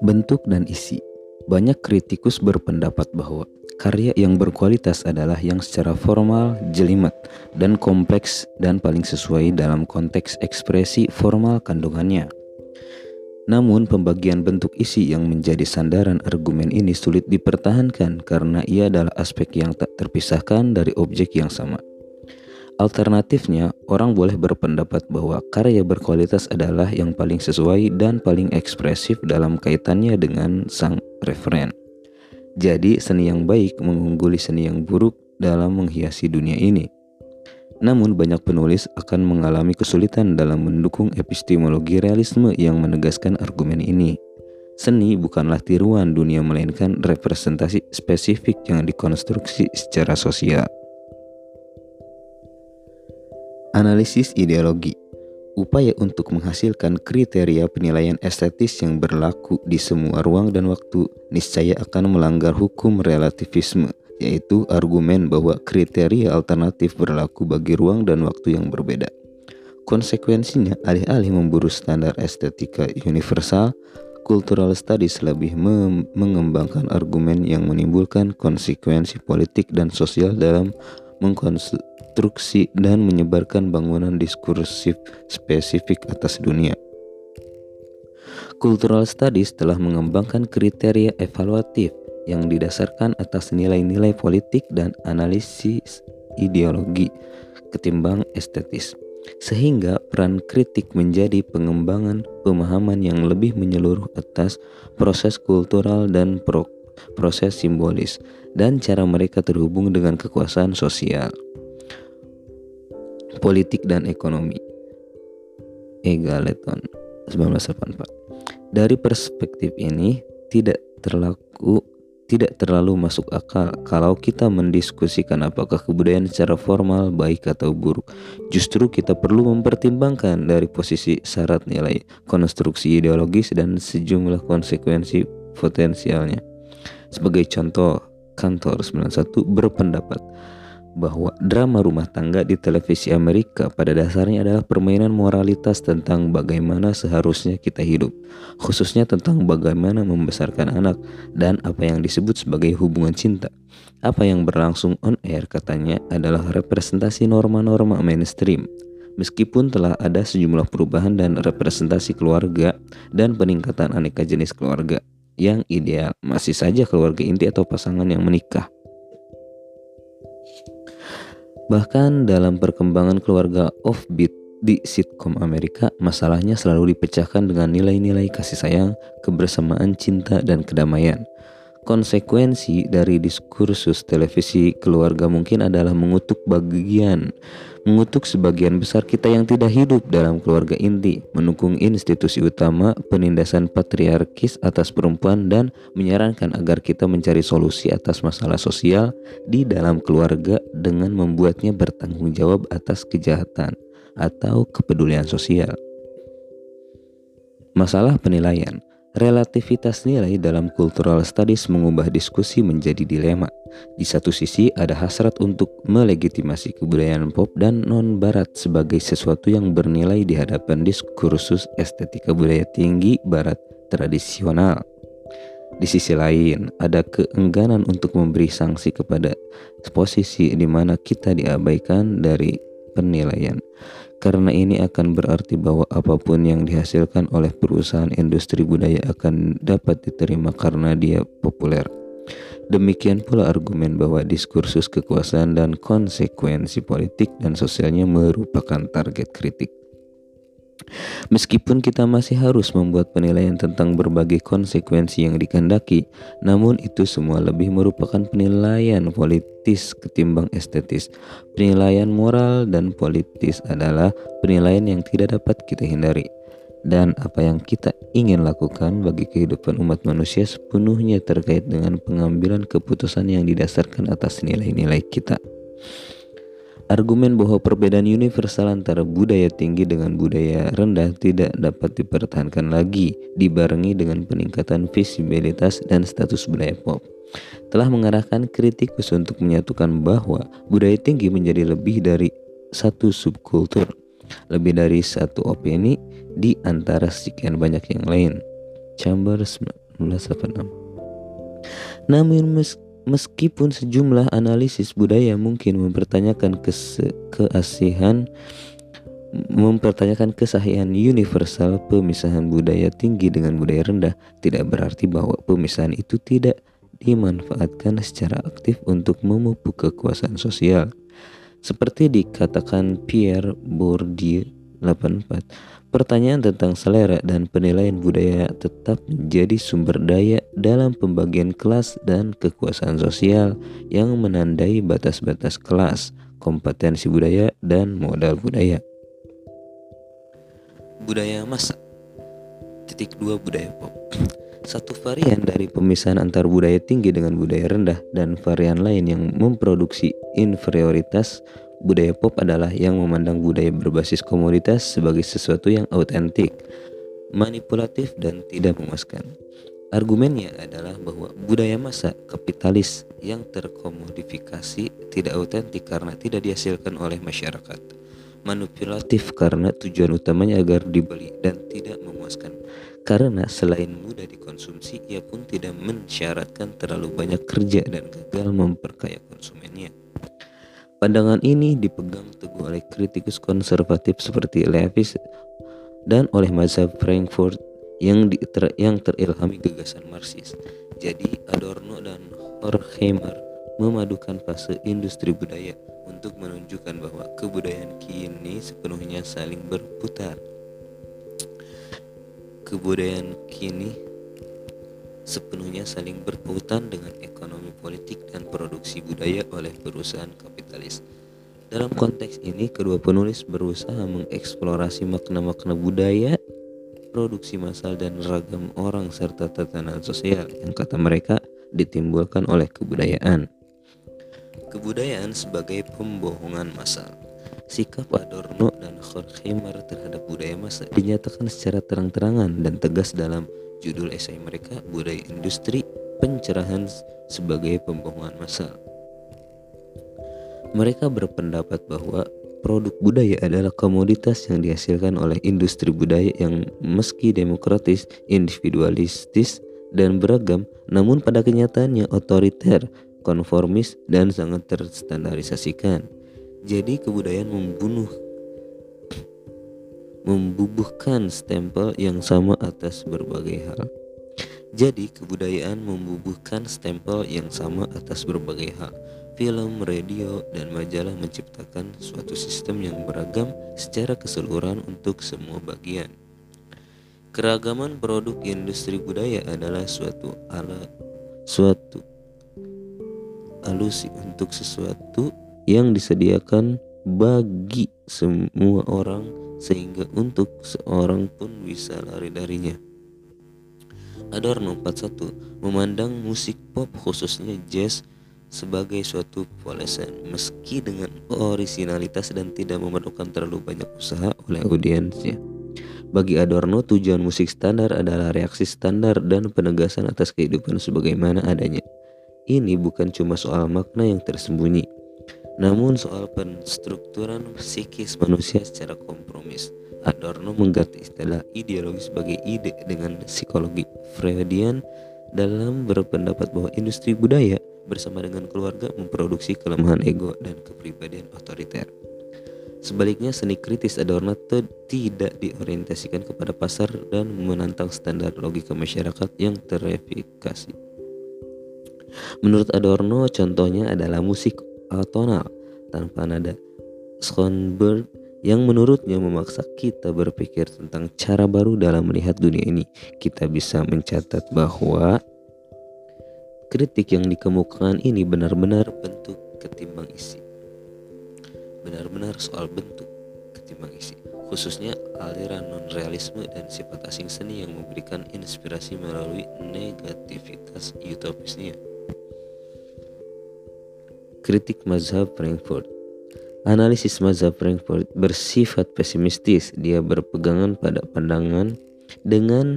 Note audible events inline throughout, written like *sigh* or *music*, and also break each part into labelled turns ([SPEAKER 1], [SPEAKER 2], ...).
[SPEAKER 1] Bentuk dan isi banyak kritikus berpendapat bahwa karya yang berkualitas adalah yang secara formal, jelimet, dan kompleks dan paling sesuai dalam konteks ekspresi formal kandungannya. Namun pembagian bentuk isi yang menjadi sandaran argumen ini sulit dipertahankan karena ia adalah aspek yang tak terpisahkan dari objek yang sama. Alternatifnya, orang boleh berpendapat bahwa karya berkualitas adalah yang paling sesuai dan paling ekspresif dalam kaitannya dengan sang referen. Jadi, seni yang baik mengungguli seni yang buruk dalam menghiasi dunia ini. Namun, banyak penulis akan mengalami kesulitan dalam mendukung epistemologi realisme yang menegaskan argumen ini. Seni bukanlah tiruan dunia, melainkan representasi spesifik yang dikonstruksi secara sosial. Analisis ideologi upaya untuk menghasilkan kriteria penilaian estetis yang berlaku di semua ruang dan waktu niscaya akan melanggar hukum relativisme yaitu argumen bahwa kriteria alternatif berlaku bagi ruang dan waktu yang berbeda. Konsekuensinya, alih-alih memburu standar estetika universal, cultural studies lebih mengembangkan argumen yang menimbulkan konsekuensi politik dan sosial dalam mengkonstruksi dan menyebarkan bangunan diskursif spesifik atas dunia. Cultural Studies telah mengembangkan kriteria evaluatif yang didasarkan atas nilai-nilai politik dan analisis ideologi ketimbang estetis. Sehingga peran kritik menjadi pengembangan pemahaman yang lebih menyeluruh atas proses kultural dan pro proses simbolis dan cara mereka terhubung dengan kekuasaan sosial, politik dan ekonomi. Egaleton 1984. Dari perspektif ini tidak terlaku tidak terlalu masuk akal kalau kita mendiskusikan apakah kebudayaan secara formal baik atau buruk. Justru kita perlu mempertimbangkan dari posisi syarat nilai, konstruksi ideologis dan sejumlah konsekuensi potensialnya. Sebagai contoh, Kantor 91 berpendapat bahwa drama rumah tangga di televisi Amerika pada dasarnya adalah permainan moralitas tentang bagaimana seharusnya kita hidup, khususnya tentang bagaimana membesarkan anak dan apa yang disebut sebagai hubungan cinta. Apa yang berlangsung on air katanya adalah representasi norma-norma mainstream. Meskipun telah ada sejumlah perubahan dan representasi keluarga dan peningkatan aneka jenis keluarga yang ideal masih saja keluarga inti atau pasangan yang menikah. Bahkan dalam perkembangan keluarga offbeat di sitkom Amerika, masalahnya selalu dipecahkan dengan nilai-nilai kasih sayang, kebersamaan, cinta, dan kedamaian. Konsekuensi dari diskursus televisi keluarga mungkin adalah mengutuk bagian mengutuk sebagian besar kita yang tidak hidup dalam keluarga inti, mendukung institusi utama penindasan patriarkis atas perempuan dan menyarankan agar kita mencari solusi atas masalah sosial di dalam keluarga dengan membuatnya bertanggung jawab atas kejahatan atau kepedulian sosial. Masalah penilaian Relativitas nilai dalam cultural studies mengubah diskusi menjadi dilema. Di satu sisi ada hasrat untuk melegitimasi kebudayaan pop dan non-barat sebagai sesuatu yang bernilai di hadapan diskursus estetika budaya tinggi barat tradisional. Di sisi lain, ada keengganan untuk memberi sanksi kepada posisi di mana kita diabaikan dari penilaian karena ini akan berarti bahwa apa pun yang dihasilkan oleh perusahaan industri budaya akan dapat diterima karena dia populer. Demikian pula argumen bahwa diskursus kekuasaan dan konsekuensi politik dan sosialnya merupakan target kritik. Meskipun kita masih harus membuat penilaian tentang berbagai konsekuensi yang dikendaki, namun itu semua lebih merupakan penilaian politis ketimbang estetis. Penilaian moral dan politis adalah penilaian yang tidak dapat kita hindari. Dan apa yang kita ingin lakukan bagi kehidupan umat manusia sepenuhnya terkait dengan pengambilan keputusan yang didasarkan atas nilai-nilai kita. Argumen bahwa perbedaan universal antara budaya tinggi dengan budaya rendah tidak dapat dipertahankan lagi dibarengi dengan peningkatan visibilitas dan status budaya pop telah mengarahkan kritikus untuk menyatukan bahwa budaya tinggi menjadi lebih dari satu subkultur. lebih dari satu opini di antara sekian banyak yang lain. Chambers 1986. Namun mes meskipun sejumlah analisis budaya mungkin mempertanyakan keasihan mempertanyakan kesahihan universal pemisahan budaya tinggi dengan budaya rendah tidak berarti bahwa pemisahan itu tidak dimanfaatkan secara aktif untuk memupuk kekuasaan sosial. Seperti dikatakan Pierre Bourdieu 84, pertanyaan tentang selera dan penilaian budaya tetap menjadi sumber daya dalam pembagian kelas dan kekuasaan sosial yang menandai batas-batas kelas, kompetensi budaya, dan modal budaya. Budaya masa Titik dua budaya pop Satu varian dari pemisahan antar budaya tinggi dengan budaya rendah dan varian lain yang memproduksi inferioritas budaya pop adalah yang memandang budaya berbasis komoditas sebagai sesuatu yang autentik, manipulatif dan tidak memuaskan. Argumennya adalah bahwa budaya masa kapitalis yang terkomodifikasi tidak autentik karena tidak dihasilkan oleh masyarakat manipulatif karena tujuan utamanya agar dibeli dan tidak memuaskan. Karena selain mudah dikonsumsi, ia pun tidak mensyaratkan terlalu banyak kerja dan gagal memperkaya. Pandangan ini dipegang teguh oleh kritikus konservatif seperti Levis dan oleh mazhab Frankfurt yang, di, yang terilhami gagasan Marxis. Jadi Adorno dan Horkheimer memadukan fase industri budaya untuk menunjukkan bahwa kebudayaan kini sepenuhnya saling berputar. Kebudayaan kini sepenuhnya saling berpautan dengan ekonomi politik dan produksi budaya oleh perusahaan kapitalis. Dalam konteks ini, kedua penulis berusaha mengeksplorasi makna-makna budaya, produksi massal dan ragam orang serta tatanan sosial yang kata mereka ditimbulkan oleh kebudayaan. Kebudayaan sebagai pembohongan massal. Sikap Adorno dan Horkheimer terhadap budaya massa dinyatakan secara terang-terangan dan tegas dalam judul esai mereka Budaya Industri Pencerahan sebagai Pembohongan Massal. Mereka berpendapat bahwa produk budaya adalah komoditas yang dihasilkan oleh industri budaya yang meski demokratis, individualistis, dan beragam, namun pada kenyataannya otoriter, konformis, dan sangat terstandarisasikan. Jadi kebudayaan membunuh membubuhkan stempel yang sama atas berbagai hal. Jadi kebudayaan membubuhkan stempel yang sama atas berbagai hal. Film, radio, dan majalah menciptakan suatu sistem yang beragam secara keseluruhan untuk semua bagian. Keragaman produk industri budaya adalah suatu alat suatu alusi untuk sesuatu yang disediakan bagi semua orang sehingga untuk seorang pun bisa lari darinya. Adorno 41 memandang musik pop khususnya jazz sebagai suatu polesan meski dengan originalitas dan tidak memerlukan terlalu banyak usaha oleh audiensnya. Bagi Adorno, tujuan musik standar adalah reaksi standar dan penegasan atas kehidupan sebagaimana adanya. Ini bukan cuma soal makna yang tersembunyi, namun soal penstrukturan psikis manusia secara kompromis. Adorno mengganti istilah ideologi sebagai ide dengan psikologi Freudian dalam berpendapat bahwa industri budaya bersama dengan keluarga memproduksi kelemahan ego dan kepribadian otoriter. Sebaliknya, seni kritis Adorno tidak diorientasikan kepada pasar dan menantang standar logika masyarakat yang terverifikasi. Menurut Adorno, contohnya adalah musik atonal tanpa nada. Schoenberg yang menurutnya memaksa kita berpikir tentang cara baru dalam melihat dunia ini. Kita bisa mencatat bahwa kritik yang dikemukakan ini benar-benar bentuk ketimbang isi. Benar-benar soal bentuk ketimbang isi. Khususnya aliran non-realisme dan sifat asing seni yang memberikan inspirasi melalui negativitas utopisnya. Kritik Mazhab Frankfurt Analisis Mazhab Frankfurt bersifat pesimistis. Dia berpegangan pada pandangan dengan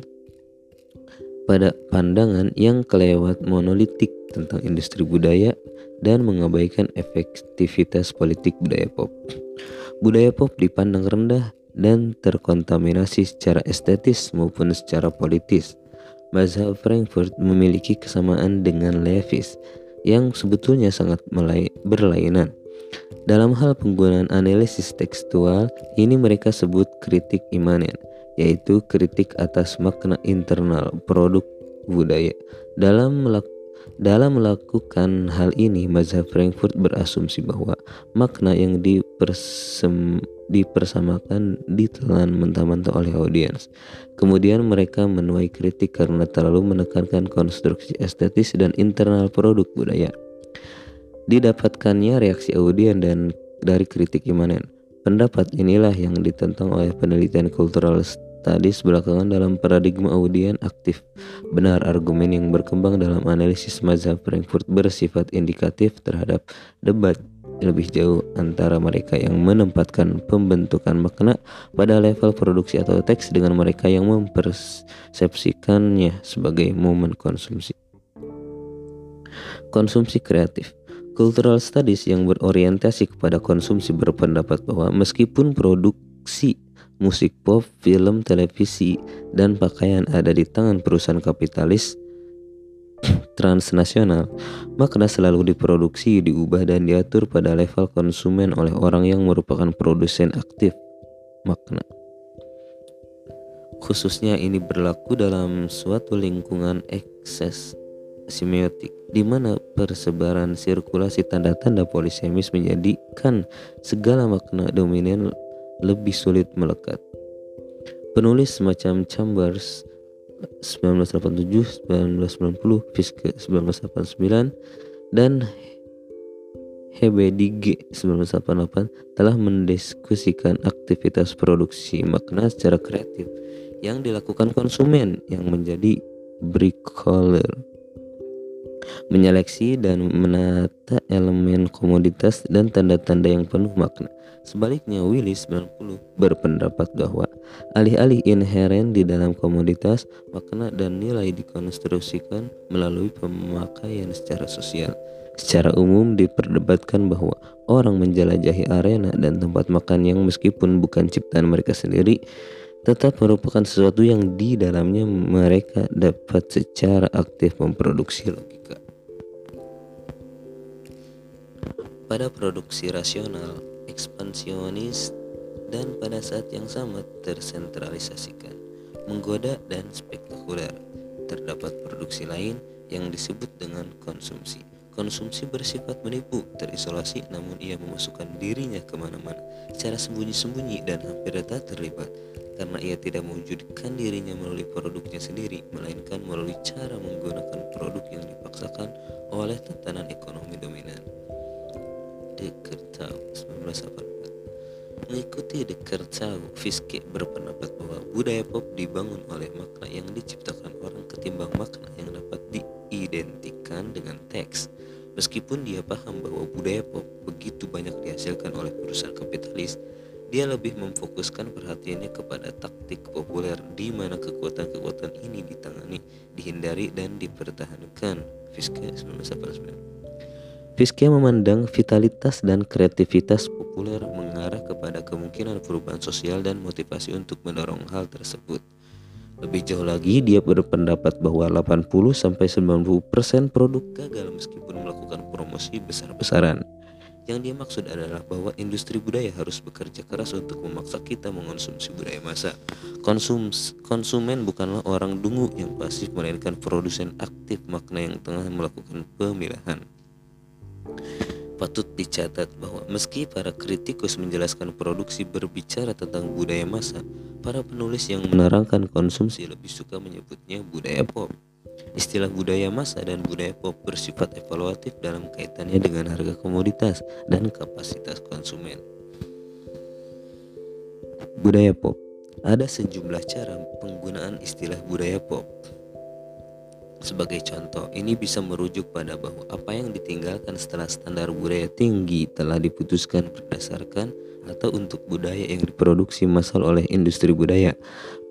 [SPEAKER 1] pada pandangan yang kelewat monolitik tentang industri budaya dan mengabaikan efektivitas politik budaya pop. Budaya pop dipandang rendah dan terkontaminasi secara estetis maupun secara politis. Mazhab Frankfurt memiliki kesamaan dengan Levis yang sebetulnya sangat berlainan. Dalam hal penggunaan analisis tekstual, ini mereka sebut kritik imanen, yaitu kritik atas makna internal produk budaya. Dalam melak dalam melakukan hal ini, mazhab Frankfurt berasumsi bahwa makna yang dipersem, dipersamakan ditelan mentah-mentah oleh audiens. Kemudian mereka menuai kritik karena terlalu menekankan konstruksi estetis dan internal produk budaya. Didapatkannya reaksi audien dan dari kritik imanen. Pendapat inilah yang ditentang oleh penelitian cultural studies belakangan dalam paradigma audien aktif. Benar argumen yang berkembang dalam analisis mazhab Frankfurt bersifat indikatif terhadap debat lebih jauh antara mereka yang menempatkan pembentukan makna pada level produksi atau teks dengan mereka yang mempersepsikannya sebagai momen konsumsi. Konsumsi kreatif Cultural Studies yang berorientasi kepada konsumsi berpendapat bahwa meskipun produksi musik pop, film, televisi, dan pakaian ada di tangan perusahaan kapitalis *clears throat* transnasional, makna selalu diproduksi, diubah, dan diatur pada level konsumen oleh orang yang merupakan produsen aktif makna. Khususnya ini berlaku dalam suatu lingkungan ekses semiotik di mana persebaran sirkulasi tanda-tanda polisemis menjadikan segala makna dominan lebih sulit melekat. Penulis semacam Chambers 1987, 1990, Fiske 1989, dan Hebedige 1988 telah mendiskusikan aktivitas produksi makna secara kreatif yang dilakukan konsumen yang menjadi bricoler menyeleksi dan menata elemen komoditas dan tanda-tanda yang penuh makna. Sebaliknya, Willis 90 berpendapat bahwa alih-alih inheren di dalam komoditas, makna dan nilai dikonstruksikan melalui pemakaian secara sosial. Secara umum diperdebatkan bahwa orang menjelajahi arena dan tempat makan yang meskipun bukan ciptaan mereka sendiri, tetap merupakan sesuatu yang di dalamnya mereka dapat secara aktif memproduksi. Pada produksi rasional, ekspansionis, dan pada saat yang sama tersentralisasikan, menggoda dan spektakuler. Terdapat produksi lain yang disebut dengan konsumsi. Konsumsi bersifat menipu, terisolasi, namun ia memasukkan dirinya ke mana-mana secara sembunyi-sembunyi dan hampir tak terlibat karena ia tidak mewujudkan dirinya melalui produknya sendiri, melainkan melalui cara menggunakan produk yang dipaksakan oleh tatanan ekonomi dominan. Dekertau 1984 Mengikuti Dekertau, Fiske berpendapat bahwa budaya pop dibangun oleh makna yang diciptakan orang ketimbang makna yang dapat diidentikan dengan teks. Meskipun dia paham bahwa budaya pop begitu banyak dihasilkan oleh perusahaan kapitalis, dia lebih memfokuskan perhatiannya kepada taktik populer di mana kekuatan-kekuatan ini ditangani, dihindari dan dipertahankan. Fiske 1989. Fiske memandang vitalitas dan kreativitas populer mengarah kepada kemungkinan perubahan sosial dan motivasi untuk mendorong hal tersebut. Lebih jauh lagi, dia berpendapat bahwa 80-90% produk gagal meskipun melakukan promosi besar-besaran. Yang dia maksud adalah bahwa industri budaya harus bekerja keras untuk memaksa kita mengonsumsi budaya masa. Konsums, konsumen bukanlah orang dungu yang pasif melainkan produsen aktif makna yang tengah melakukan pemilahan. Patut dicatat bahwa meski para kritikus menjelaskan produksi berbicara tentang budaya masa, para penulis yang menerangkan konsumsi lebih suka menyebutnya budaya pop. Istilah budaya masa dan budaya pop bersifat evaluatif dalam kaitannya dengan harga komoditas dan kapasitas konsumen. Budaya pop ada sejumlah cara penggunaan istilah budaya pop. Sebagai contoh, ini bisa merujuk pada bahwa apa yang ditinggalkan setelah standar budaya tinggi telah diputuskan berdasarkan atau untuk budaya yang diproduksi massal oleh industri budaya.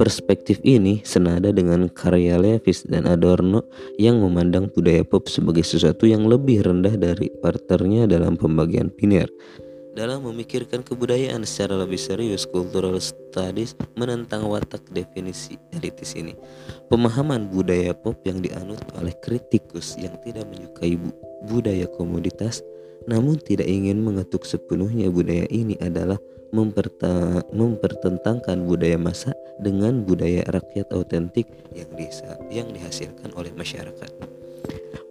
[SPEAKER 1] Perspektif ini senada dengan karya Levis dan Adorno yang memandang budaya pop sebagai sesuatu yang lebih rendah dari parternya dalam pembagian biner. Dalam memikirkan kebudayaan secara lebih serius, cultural studies menentang watak definisi elitis ini. Pemahaman budaya pop yang dianut oleh kritikus yang tidak menyukai bu budaya komoditas namun tidak ingin mengetuk sepenuhnya budaya ini adalah mempertentangkan budaya masa dengan budaya rakyat autentik yang, yang dihasilkan oleh masyarakat.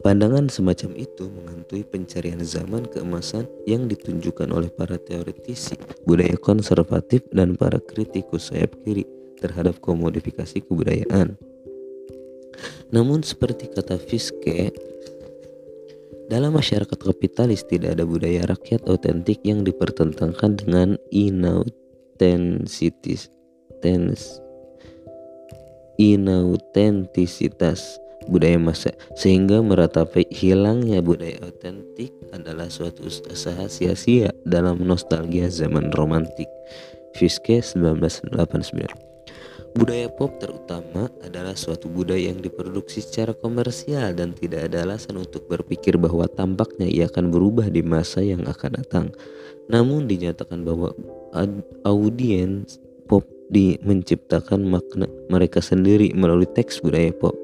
[SPEAKER 1] Pandangan semacam itu menghantui pencarian zaman keemasan yang ditunjukkan oleh para teoretisi budaya konservatif dan para kritikus sayap kiri terhadap komodifikasi kebudayaan. Namun seperti kata Fiske, dalam masyarakat kapitalis tidak ada budaya rakyat autentik yang dipertentangkan dengan inautentisitas budaya masa sehingga meratapi hilangnya budaya otentik adalah suatu usaha sia-sia dalam nostalgia zaman romantik. Fiske 1989 Budaya pop terutama adalah suatu budaya yang diproduksi secara komersial dan tidak ada alasan untuk berpikir bahwa tampaknya ia akan berubah di masa yang akan datang. Namun dinyatakan bahwa audiens pop di menciptakan makna mereka sendiri melalui teks budaya pop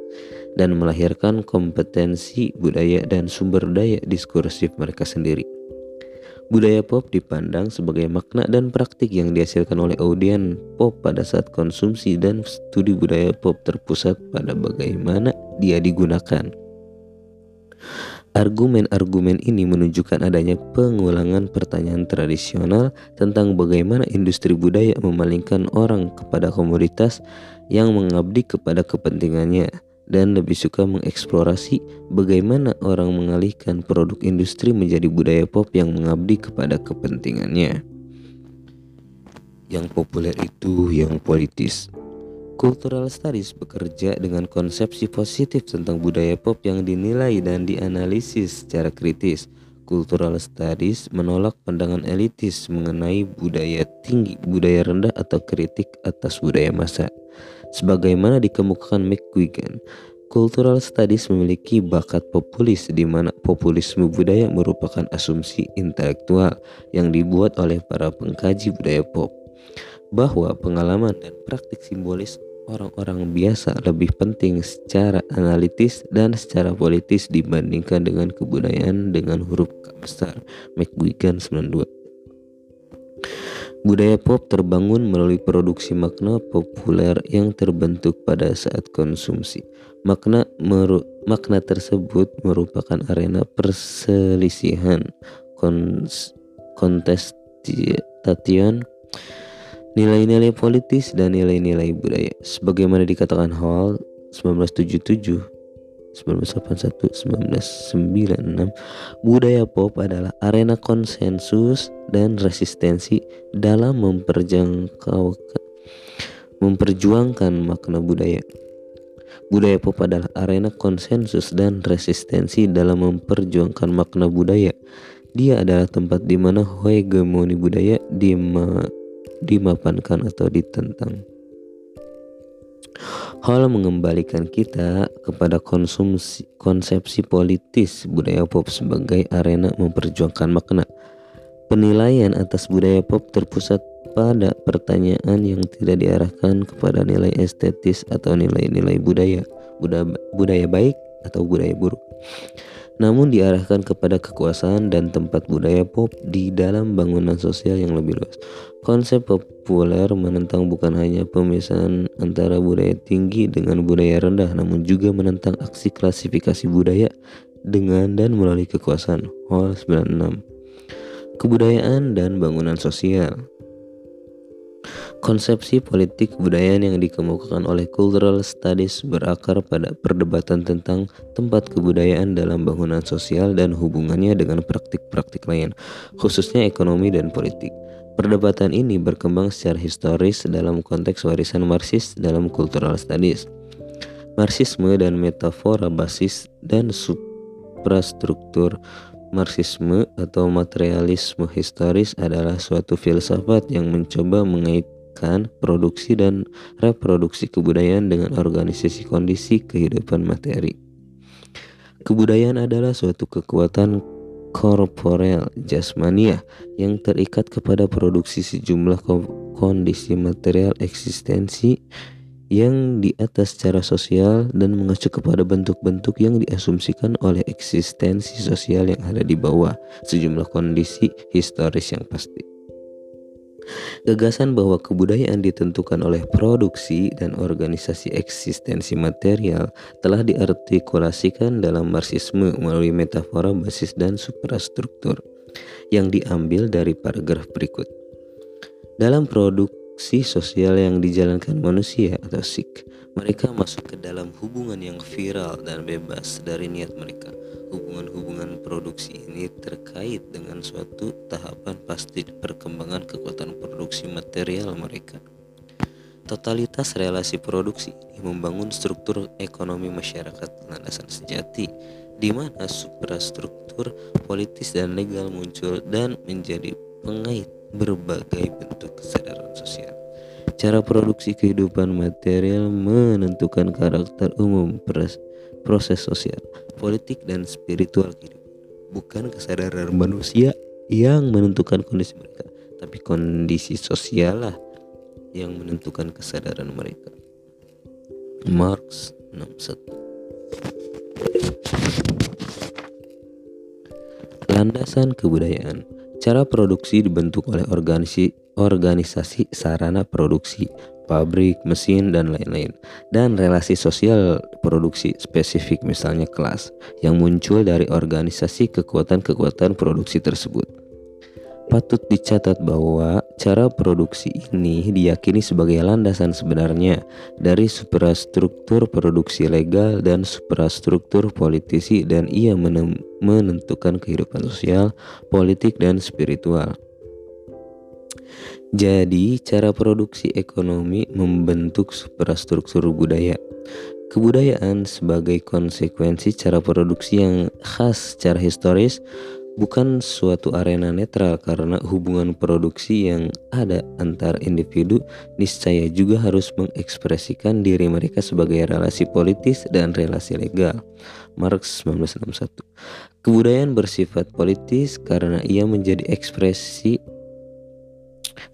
[SPEAKER 1] dan melahirkan kompetensi budaya dan sumber daya diskursif mereka sendiri. Budaya pop dipandang sebagai makna dan praktik yang dihasilkan oleh audien pop pada saat konsumsi dan studi budaya pop terpusat pada bagaimana dia digunakan. Argumen-argumen ini menunjukkan adanya pengulangan pertanyaan tradisional tentang bagaimana industri budaya memalingkan orang kepada komoditas yang mengabdi kepada kepentingannya dan lebih suka mengeksplorasi bagaimana orang mengalihkan produk industri menjadi budaya pop yang mengabdi kepada kepentingannya. Yang populer itu yang politis. Cultural Studies bekerja dengan konsepsi positif tentang budaya pop yang dinilai dan dianalisis secara kritis. Cultural Studies menolak pandangan elitis mengenai budaya tinggi, budaya rendah atau kritik atas budaya masa. Sebagaimana dikemukakan McGuigan, Cultural Studies memiliki bakat populis di mana populisme budaya merupakan asumsi intelektual yang dibuat oleh para pengkaji budaya pop bahwa pengalaman dan praktik simbolis orang-orang biasa lebih penting secara analitis dan secara politis dibandingkan dengan kebudayaan dengan huruf K besar. McGuigan 92 Budaya pop terbangun melalui produksi makna populer yang terbentuk pada saat konsumsi. Makna meru makna tersebut merupakan arena perselisihan, kontestation, nilai-nilai politis dan nilai-nilai budaya. Sebagaimana dikatakan Hall 1977 1981 1996 budaya pop adalah arena konsensus dan resistensi dalam memperjuangkan makna budaya. Budaya pop adalah arena konsensus dan resistensi dalam memperjuangkan makna budaya. Dia adalah tempat di mana hegemoni budaya dima, dimapankan atau ditentang Hal mengembalikan kita kepada konsumsi konsepsi politis budaya pop sebagai arena memperjuangkan makna. Penilaian atas budaya pop terpusat pada pertanyaan yang tidak diarahkan kepada nilai estetis atau nilai-nilai budaya, budaya, budaya baik atau budaya buruk namun diarahkan kepada kekuasaan dan tempat budaya pop di dalam bangunan sosial yang lebih luas. Konsep populer menentang bukan hanya pemisahan antara budaya tinggi dengan budaya rendah, namun juga menentang aksi klasifikasi budaya dengan dan melalui kekuasaan. Hall 96 Kebudayaan dan bangunan sosial Konsepsi politik kebudayaan yang dikemukakan oleh cultural studies berakar pada perdebatan tentang tempat kebudayaan dalam bangunan sosial dan hubungannya dengan praktik-praktik lain, khususnya ekonomi dan politik. Perdebatan ini berkembang secara historis dalam konteks warisan Marxis dalam cultural studies. Marxisme dan metafora basis dan suprastruktur Marxisme atau materialisme historis adalah suatu filsafat yang mencoba mengait produksi dan reproduksi kebudayaan dengan organisasi kondisi kehidupan materi. Kebudayaan adalah suatu kekuatan korporel jasmania yang terikat kepada produksi sejumlah kondisi material eksistensi yang di atas secara sosial dan mengacu kepada bentuk-bentuk yang diasumsikan oleh eksistensi sosial yang ada di bawah sejumlah kondisi historis yang pasti. Gagasan bahwa kebudayaan ditentukan oleh produksi dan organisasi eksistensi material telah diartikulasikan dalam Marxisme melalui metafora basis dan suprastruktur yang diambil dari paragraf berikut. Dalam produksi sosial yang dijalankan manusia atau SIK, mereka masuk ke dalam hubungan yang viral dan bebas dari niat mereka. Hubungan-hubungan produksi ini terkait dengan suatu tahapan pasti perkembangan kekuatan produksi material mereka. Totalitas relasi produksi ini membangun struktur ekonomi masyarakat landasan sejati di mana suprastruktur politis dan legal muncul dan menjadi pengait berbagai bentuk kesadaran sosial. Cara produksi kehidupan material menentukan karakter umum proses sosial, politik, dan spiritual kehidupan. Bukan kesadaran manusia yang menentukan kondisi mereka, tapi kondisi sosial lah yang menentukan kesadaran mereka. Marx 61 Landasan kebudayaan Cara produksi dibentuk oleh organisasi, organisasi sarana produksi, pabrik, mesin, dan lain-lain. Dan relasi sosial produksi spesifik misalnya kelas yang muncul dari organisasi kekuatan-kekuatan produksi tersebut. Patut dicatat bahwa cara produksi ini diyakini sebagai landasan sebenarnya dari suprastruktur produksi legal dan suprastruktur politisi dan ia menentukan kehidupan sosial, politik, dan spiritual. Jadi, cara produksi ekonomi membentuk suprastruktur budaya. Kebudayaan sebagai konsekuensi cara produksi yang khas secara historis bukan suatu arena netral karena hubungan produksi yang ada antar individu niscaya juga harus mengekspresikan diri mereka sebagai relasi politis dan relasi legal. Marx 1961. Kebudayaan bersifat politis karena ia menjadi ekspresi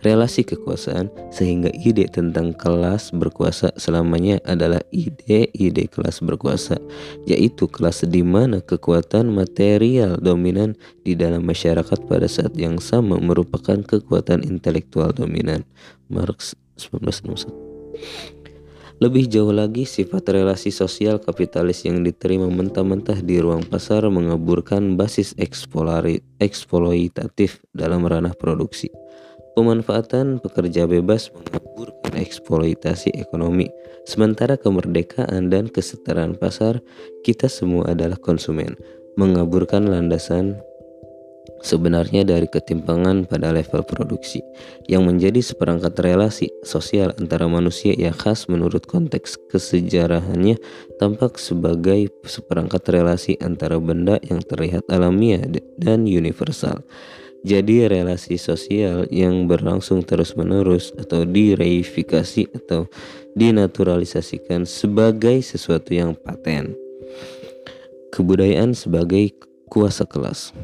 [SPEAKER 1] relasi kekuasaan sehingga ide tentang kelas berkuasa selamanya adalah ide-ide kelas berkuasa yaitu kelas di mana kekuatan material dominan di dalam masyarakat pada saat yang sama merupakan kekuatan intelektual dominan Marx 1961 lebih jauh lagi, sifat relasi sosial kapitalis yang diterima mentah-mentah di ruang pasar mengaburkan basis eksploitatif dalam ranah produksi. Pemanfaatan pekerja bebas mengaburkan eksploitasi ekonomi, sementara kemerdekaan dan kesetaraan pasar kita semua adalah konsumen, mengaburkan landasan sebenarnya dari ketimpangan pada level produksi yang menjadi seperangkat relasi sosial antara manusia yang khas menurut konteks kesejarahannya tampak sebagai seperangkat relasi antara benda yang terlihat alamiah dan universal jadi relasi sosial yang berlangsung terus-menerus atau direifikasi atau dinaturalisasikan sebagai sesuatu yang paten. Kebudayaan sebagai kuasa kelas.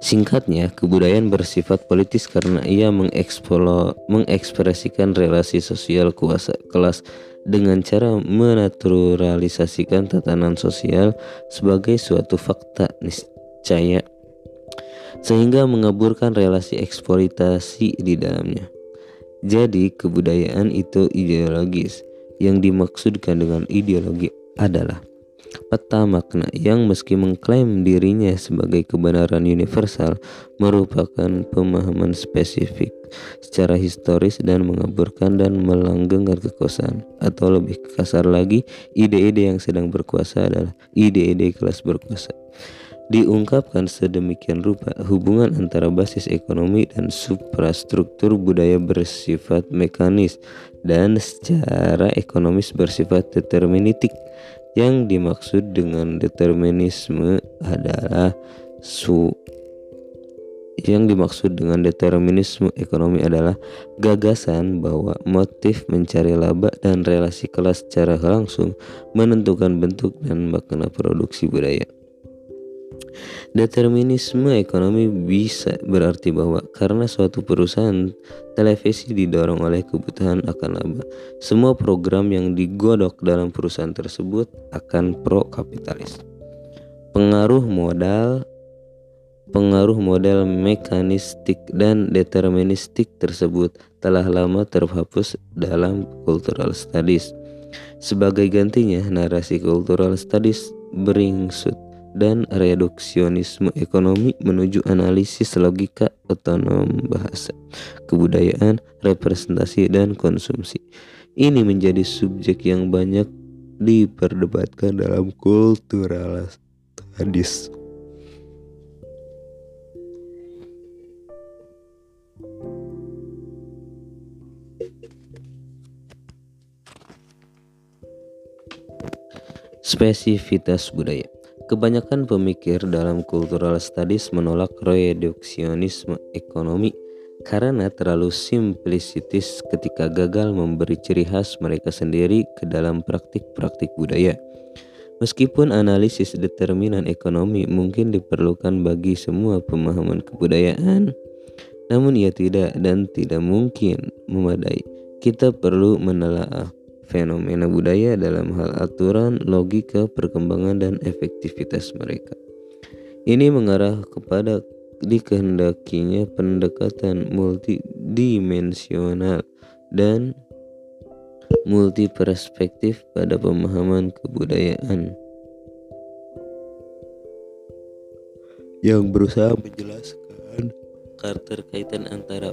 [SPEAKER 1] Singkatnya, kebudayaan bersifat politis karena ia mengekspresikan relasi sosial kuasa kelas dengan cara menaturalisasikan tatanan sosial sebagai suatu fakta niscaya sehingga mengaburkan relasi eksploitasi di dalamnya. Jadi, kebudayaan itu ideologis. Yang dimaksudkan dengan ideologi adalah peta makna yang meski mengklaim dirinya sebagai kebenaran universal merupakan pemahaman spesifik secara historis dan mengaburkan dan melanggengkan kekuasaan atau lebih kasar lagi ide-ide yang sedang berkuasa adalah ide-ide kelas berkuasa diungkapkan sedemikian rupa hubungan antara basis ekonomi dan suprastruktur budaya bersifat mekanis dan secara ekonomis bersifat deterministik yang dimaksud dengan determinisme adalah su yang dimaksud dengan determinisme ekonomi adalah gagasan bahwa motif mencari laba dan relasi kelas secara langsung menentukan bentuk dan makna produksi budaya. Determinisme ekonomi bisa berarti bahwa karena suatu perusahaan televisi didorong oleh kebutuhan akan laba, semua program yang digodok dalam perusahaan tersebut akan pro kapitalis. Pengaruh modal Pengaruh model mekanistik dan deterministik tersebut telah lama terhapus dalam cultural studies. Sebagai gantinya, narasi cultural studies beringsut dan reduksionisme ekonomi menuju analisis logika otonom bahasa, kebudayaan, representasi, dan konsumsi. Ini menjadi subjek yang banyak diperdebatkan dalam cultural studies. Spesifitas budaya Kebanyakan pemikir dalam cultural studies menolak reduksionisme ekonomi karena terlalu simplisitis ketika gagal memberi ciri khas mereka sendiri ke dalam praktik-praktik budaya. Meskipun analisis determinan ekonomi mungkin diperlukan bagi semua pemahaman kebudayaan, namun ia tidak dan tidak mungkin memadai. Kita perlu menelaah fenomena budaya dalam hal aturan, logika, perkembangan, dan efektivitas mereka. Ini mengarah kepada dikehendakinya pendekatan multidimensional dan multiperspektif pada pemahaman kebudayaan yang berusaha menjelaskan keterkaitan antara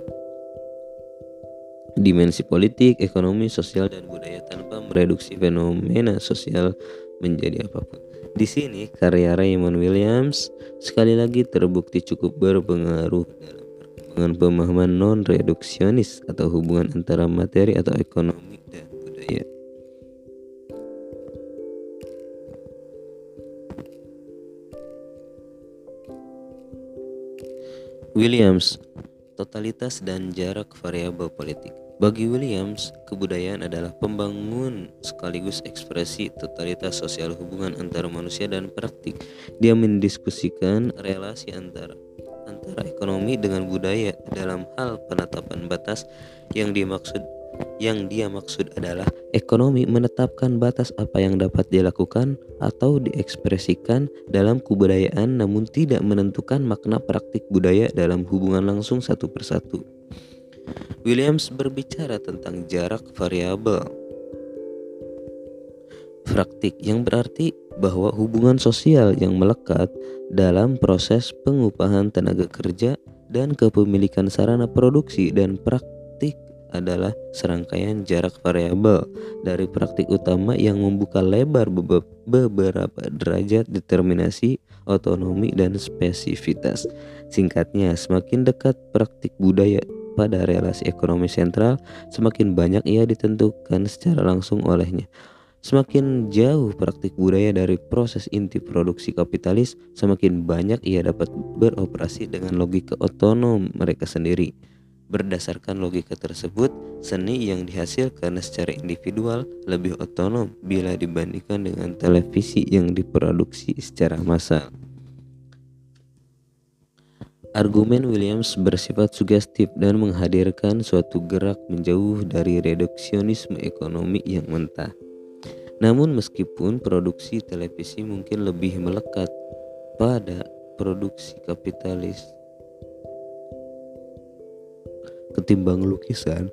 [SPEAKER 1] dimensi politik, ekonomi, sosial, dan budaya tanpa mereduksi fenomena sosial menjadi apa pun. Di sini karya Raymond Williams sekali lagi terbukti cukup berpengaruh dalam perkembangan pemahaman non-reduksionis atau hubungan antara materi atau ekonomi dan budaya. Williams, totalitas dan jarak variabel politik. Bagi Williams, kebudayaan adalah pembangun sekaligus ekspresi totalitas sosial hubungan antara manusia dan praktik. Dia mendiskusikan relasi antara antara ekonomi dengan budaya dalam hal penetapan batas yang dimaksud yang dia maksud adalah ekonomi menetapkan batas apa yang dapat dilakukan atau diekspresikan dalam kebudayaan namun tidak menentukan makna praktik budaya dalam hubungan langsung satu persatu. Williams berbicara tentang jarak variabel praktik yang berarti bahwa hubungan sosial yang melekat dalam proses pengupahan tenaga kerja dan kepemilikan sarana produksi dan praktik adalah serangkaian jarak variabel dari praktik utama yang membuka lebar beberapa derajat determinasi, otonomi, dan spesifitas. Singkatnya, semakin dekat praktik budaya pada relasi ekonomi sentral, semakin banyak ia ditentukan secara langsung olehnya. Semakin jauh praktik budaya dari proses inti produksi kapitalis, semakin banyak ia dapat beroperasi dengan logika otonom mereka sendiri. Berdasarkan logika tersebut, seni yang dihasilkan secara individual lebih otonom bila dibandingkan dengan televisi yang diproduksi secara massal. Argumen Williams bersifat sugestif dan menghadirkan suatu gerak menjauh dari reduksionisme ekonomi yang mentah. Namun meskipun produksi televisi mungkin lebih melekat pada produksi kapitalis ketimbang lukisan,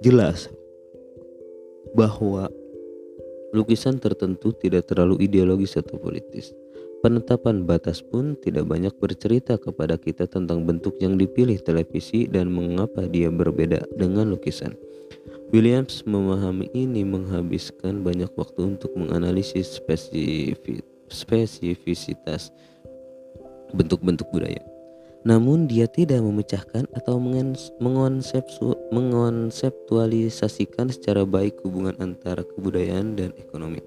[SPEAKER 1] jelas bahwa lukisan tertentu tidak terlalu ideologis atau politis. Penetapan batas pun tidak banyak bercerita kepada kita tentang bentuk yang dipilih televisi dan mengapa dia berbeda dengan lukisan. Williams memahami ini menghabiskan banyak waktu untuk menganalisis spesifik, spesifisitas bentuk-bentuk budaya. Namun dia tidak memecahkan atau mengonseptualisasikan secara baik hubungan antara kebudayaan dan ekonomi.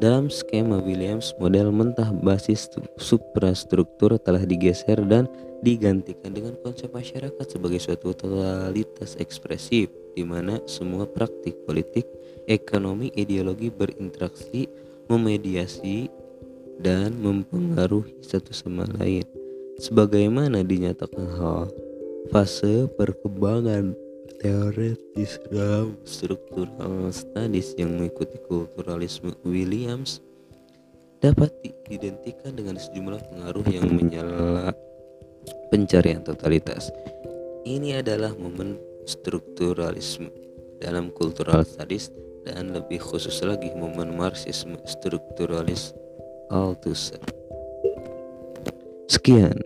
[SPEAKER 1] Dalam skema Williams, model mentah basis suprastruktur telah digeser dan digantikan dengan konsep masyarakat sebagai suatu totalitas ekspresif di mana semua praktik politik, ekonomi, ideologi berinteraksi, memediasi, dan mempengaruhi satu sama lain. Sebagaimana dinyatakan hal fase perkembangan teoretis dalam struktural studies yang mengikuti kulturalisme Williams dapat diidentikan dengan sejumlah pengaruh yang menyala pencarian totalitas. Ini adalah momen strukturalisme dalam kultural studies dan lebih khusus lagi momen marxisme strukturalis Althusser. Sekian